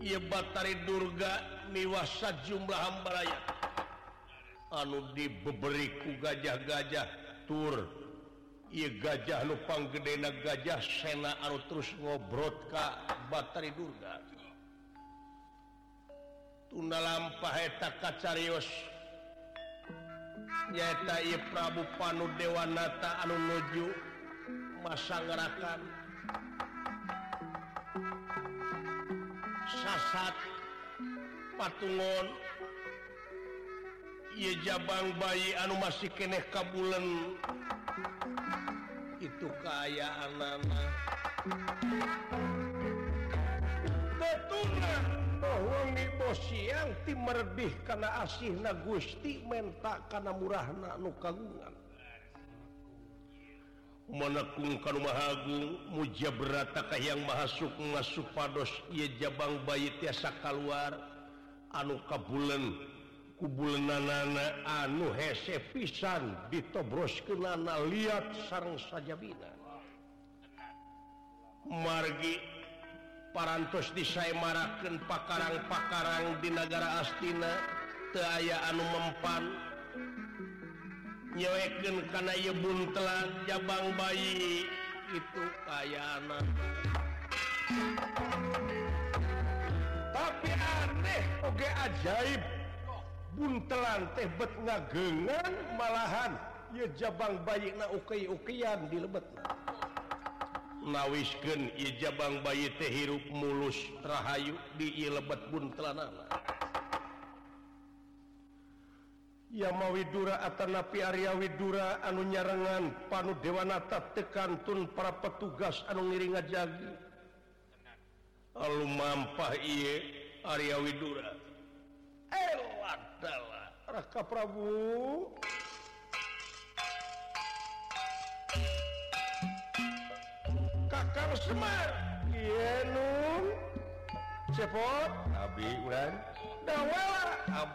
ia baterteri Durga niwasa jumlah balaaya an di beberiku gajah-gajah turia gajahlupang gedena gajah Sena terus ngobrotka baterteri duga Hai tunda lampa heta kacarrios Hainyata Prabu panu dewananata anu luju masa ngerakan Hai patungun Oh ia jabang bayi anu masih kene kabuln itu kayakan bo yang tim meih karena asih na Gusti mentak karena murah nanu kagungan ungkan magu muja beratakah yang masuk masuk suados ia jabang baiit yaaka luar anu kaen kubulna anu he pisan ditobrosna lihat sarang saja margi parantos disai marakan pakaranpakaran di negara Astina keayaanpan punyawe karena ye buntelan jabang bayi itu aya aneh ajaib buntelan tehbet malahan jabang baikian dibetkenbang bay mulus rahay di lebet buntelan mauwidura atas nabi Arya Widura anu nyarengan panut Dewananata Tekantun para petugas anu ngiring ajanji lalu mampa iye Arya Widura Prabu Kakakpoti Ab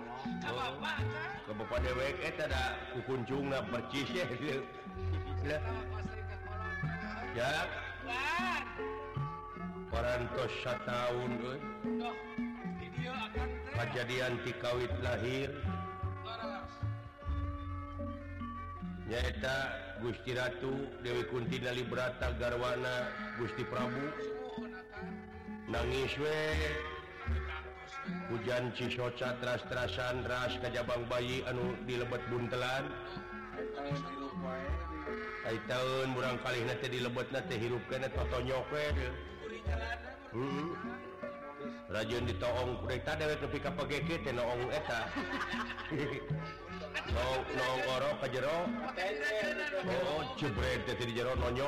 punya kebupatwe kukunjungmlah Percis per 1 tahun Pajadian eh. ti kawit lahirnyaeta Gusti Ratu Dewi Kuntili Brarata Garwana Gusti Prabu nangis Swe. hujan Cishocatra terasandras Kajabang bayi anu dilebet buntelan Ta taun murang kali nate dilebet nate hirupet atau nyowe hmm. Rajun di tohong koretawe piget noong eta no ka jerobreronyo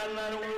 தன்னருள்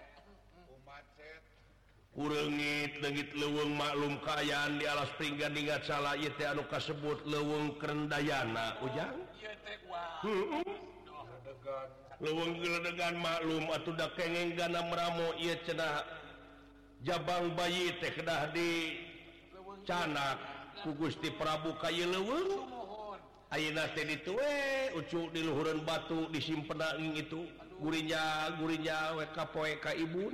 git legit leweg maklum kayan dilas tinggal ingat salah kas tersebut leweng kerend dayana ujanwedegan maklum atau keganammo ce jabang bay tehdah di Canak ku Gusti Prabubuka lewe Ucu di Luhuran batu disimpendang itu gurinya gurinya WKK Ibun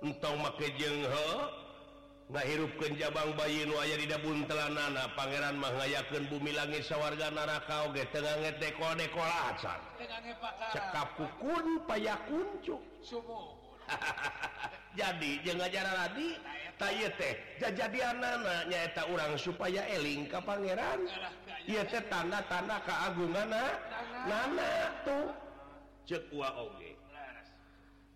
pun make jengho nggak hirup ke jabang bayin dibunlan nana Pangeran menghayaken bumilangi sawwarga nakagegange dekodeko cekapkun pay kuncu ha jadi jeja lagi tay teh jajadian nanyaeta orang supaya Eling Ka Pangeran ia tanda-tanda keagung manana tuh cege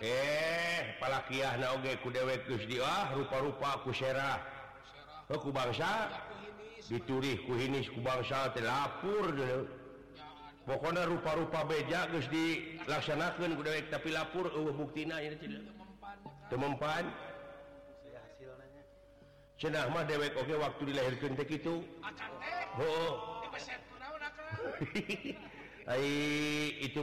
eh palakiah nageku dewek terus rupa-rupa akuserahku bangsa ditturih ku iniku bangsa telapurpokonya rupa-rupa beja terus dilaksanakan ku dewek tapi lapur bukti tem sudah mah dewek Oke waktu di lahirtik itu itu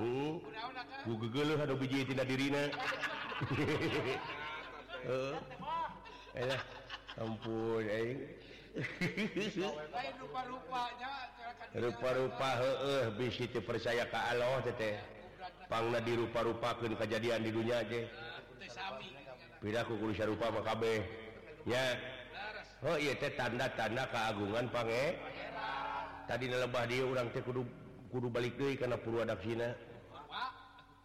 na oh, am rupa-rupa percaya Ka Allah di rupa-rupa ke kejadian di dunia ajaruppa ya Oh iya tanda-tanda keagungange tadi lebah dia orang kudu balik itu karena perlu adavinaina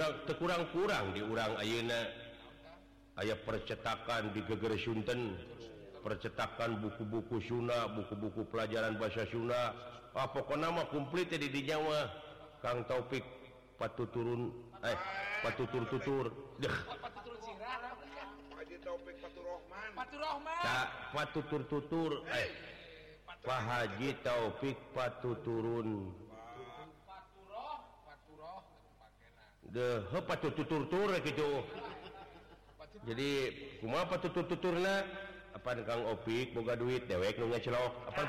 kekurang-kurang di urang Ayena ayaah percetakan di gegere Sunnten percetakan buku-buku Sunnah buku-buku pelajaran bahasa Sunnah nama kumlit jadi di Jawa Kang Taupik patu turun eh, patu turtur pa Haji taufik patu eh. turun gitu jadi semua apa tuturtuturlah apa opikmoga duit deweok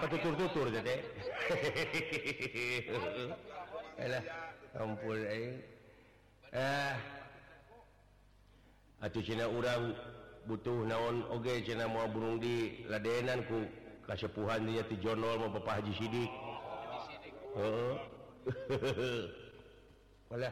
tupuluh eh, Cina urang butuh naon Oke channel mau burung di ladenanku kasepuhan dijurnal mau papa Haji Si oleh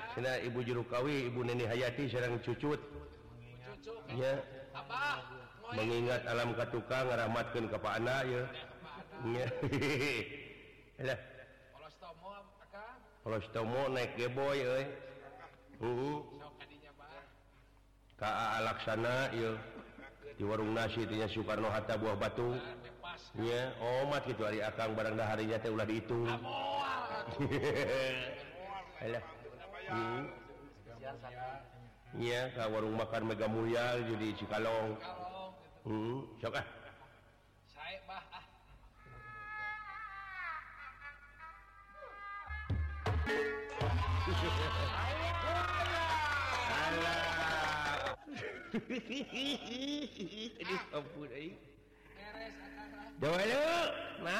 Ibujurukawi Ibu Neni Hayati sedang cucut ya mengingat alam Katukanngerramatkan kepada Ka alakana di warung nasi itunya Soekarno Hatta buah batu ya ot oh, itu hari akan barangdah hari jatuh udah itu iya hmm. kalau warung makan Mega muial jadi Cikalong hmm, ah. ah. ah. na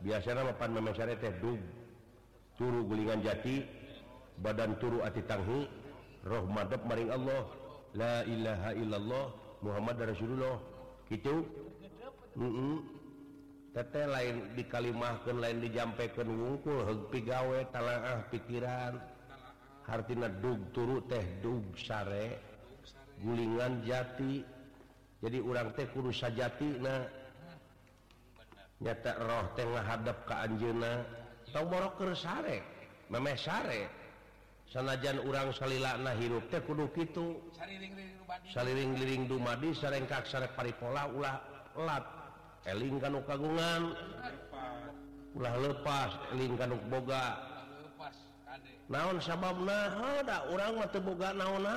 biasanya 8 teh turu gulingan jati badan turu hirahadab Mari Allah Lailahai illallah Muhammad Rasulullah gitutete lain dikalimah ke lain dijampaikan wungkulgawe tanah pikiran hart du turu teh du sare gulingan jati jadi orang teh kursa jati Nah yang roh ke Anjunna tau me sa salajan urang salna hidupduk itu saliring-liring dumadi sare pari pola u lat ellingkan kagungan ulah lepaslingduk boga naon sabablah ada orang waktu boga naon-na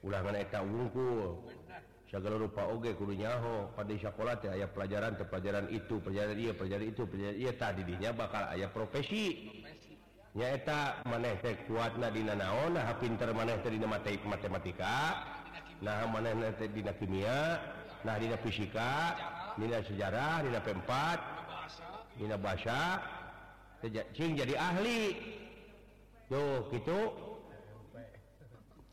ungkulnya padasyakolat aya pelajaran ke pelajaran itu perjalan perja itu tak didinya bakal ayaah profesinyata manefek ku Naon Hakimmatik matematika nah kimia nah fisika nilai sejarah diempat jadi ahli gitu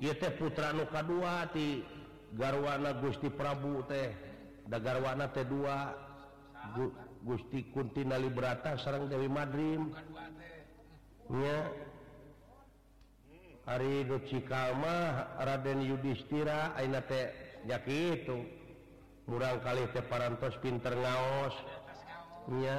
Putrakaduati garwana Gusti Prabu teh da garwana T2 Gusti Kutina Librata seorang Dewi Marim Cikama Raden Yudhiistira itu mu kali paras pinteros ya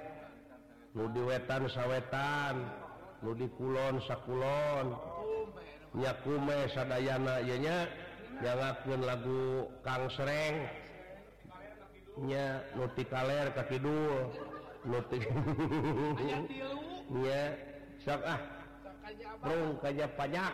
di wetan- sawwetan nudi Kulon sa Kulonyakume Saananya jangan pun lagu Kang serrengnya notler kakidul belum ah, kerja banyakkan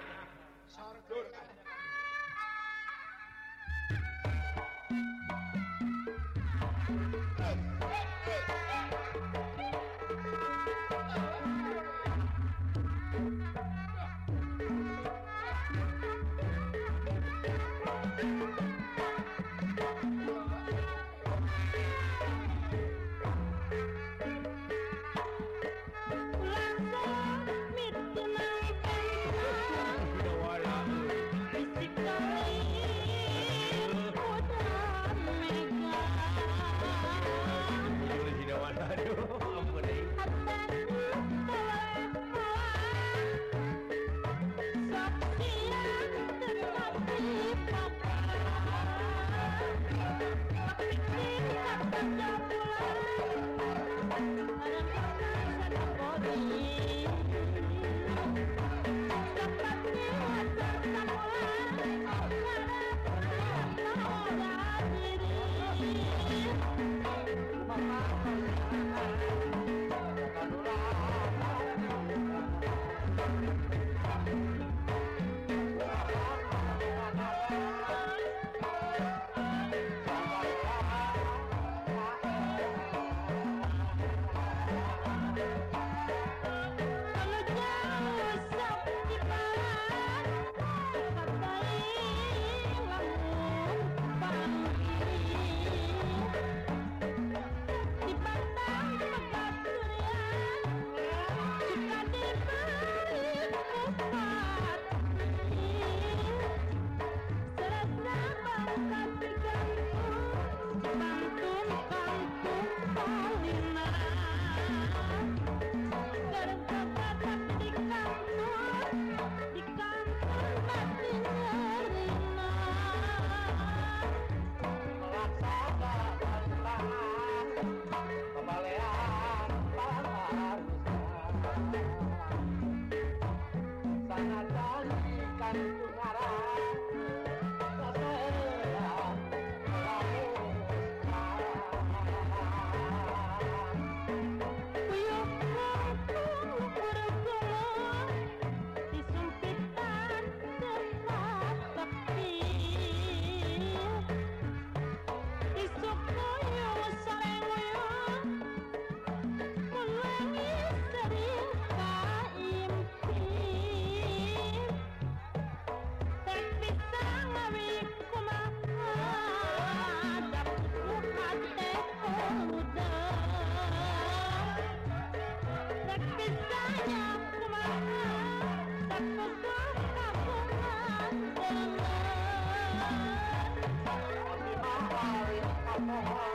Oh,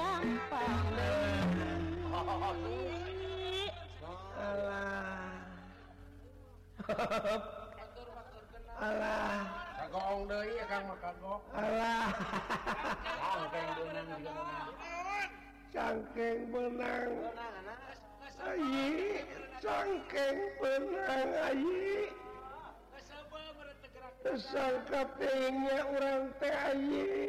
gampang Alah Alah Kagong deui Kang mah kagok Alah Cangkeng beunang juga Cangkeng beunang Ayi Cangkeng beunang ayi Kesal kapengnya orang teh ayi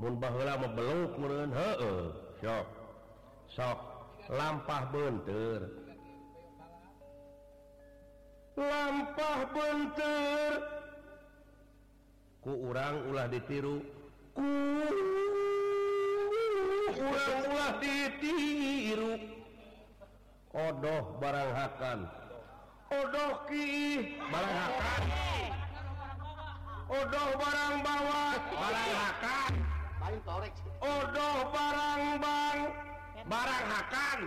lama belum so lampa bent Hai lampah bentter Hai ku urang ulah ditiru ditir odoh barangkando bar oddo barang bawah akan do bar barangkan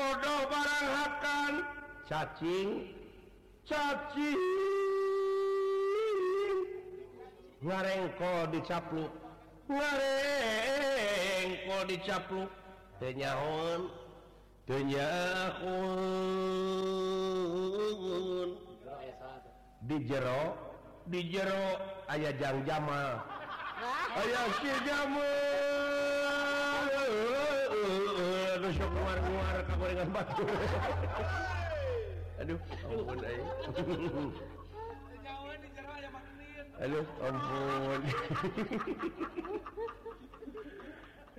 odo baranghakan cacing cacing ngarengko didicako capnya di jero dijero ayah jamjama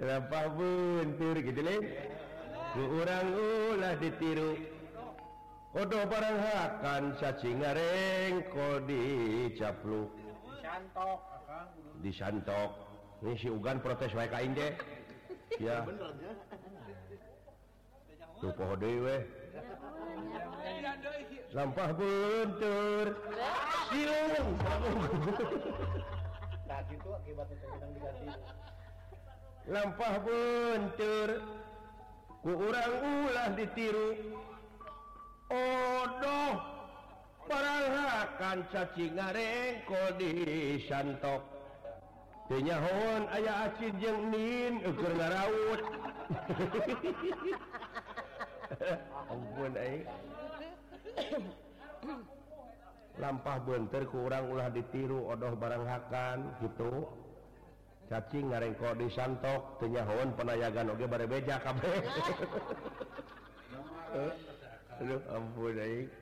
apapun gitulah ditiru udahdo per akan cacing ngareng ko di caplu disantk misi ugan protes WK de dewe Lampatur Lampa puncur ulah ditiru Odo baranghakan caci ngarengko diknyaho ayaah lampmpa bentter kurang ulah ditiru odoh baranghakan gitu cacing ngarengko disantk kenyahoon penayagange bare bejakabek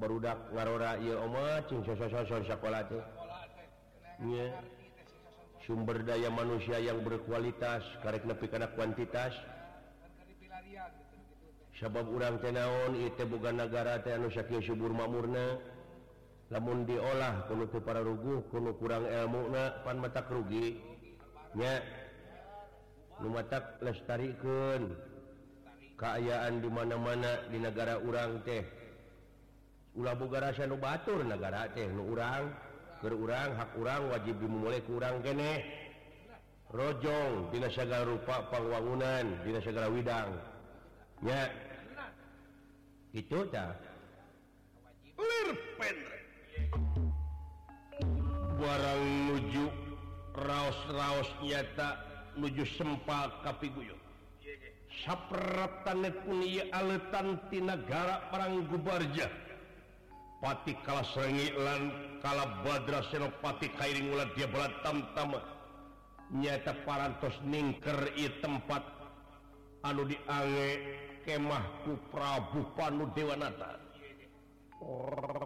barudak warora sumber daya manusia yang berkualitas karet lebih karena kuantitas sabab orang tenaon itu bukan negaramurna namun diolah penup para ruguh pen kurangmuna mata rugi keayaan dimana-mana di negara urang tehhi gara sayabatur negara teh kurang berrang hak kurang wajib memula kurang generojjong binnasgara rupa Pawangunannasgara Widang itu lujukosos nyata lujusempat di negara perang Gubarja kalau serenlan kalau Badrapati t dia be nyata para ningker tempat dia kemahku Prabuu Dewana orang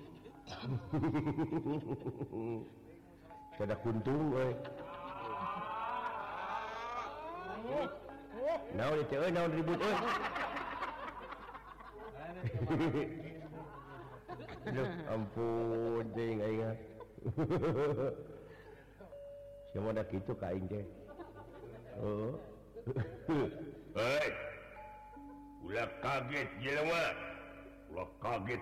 sudah kuntung udah oh. kaget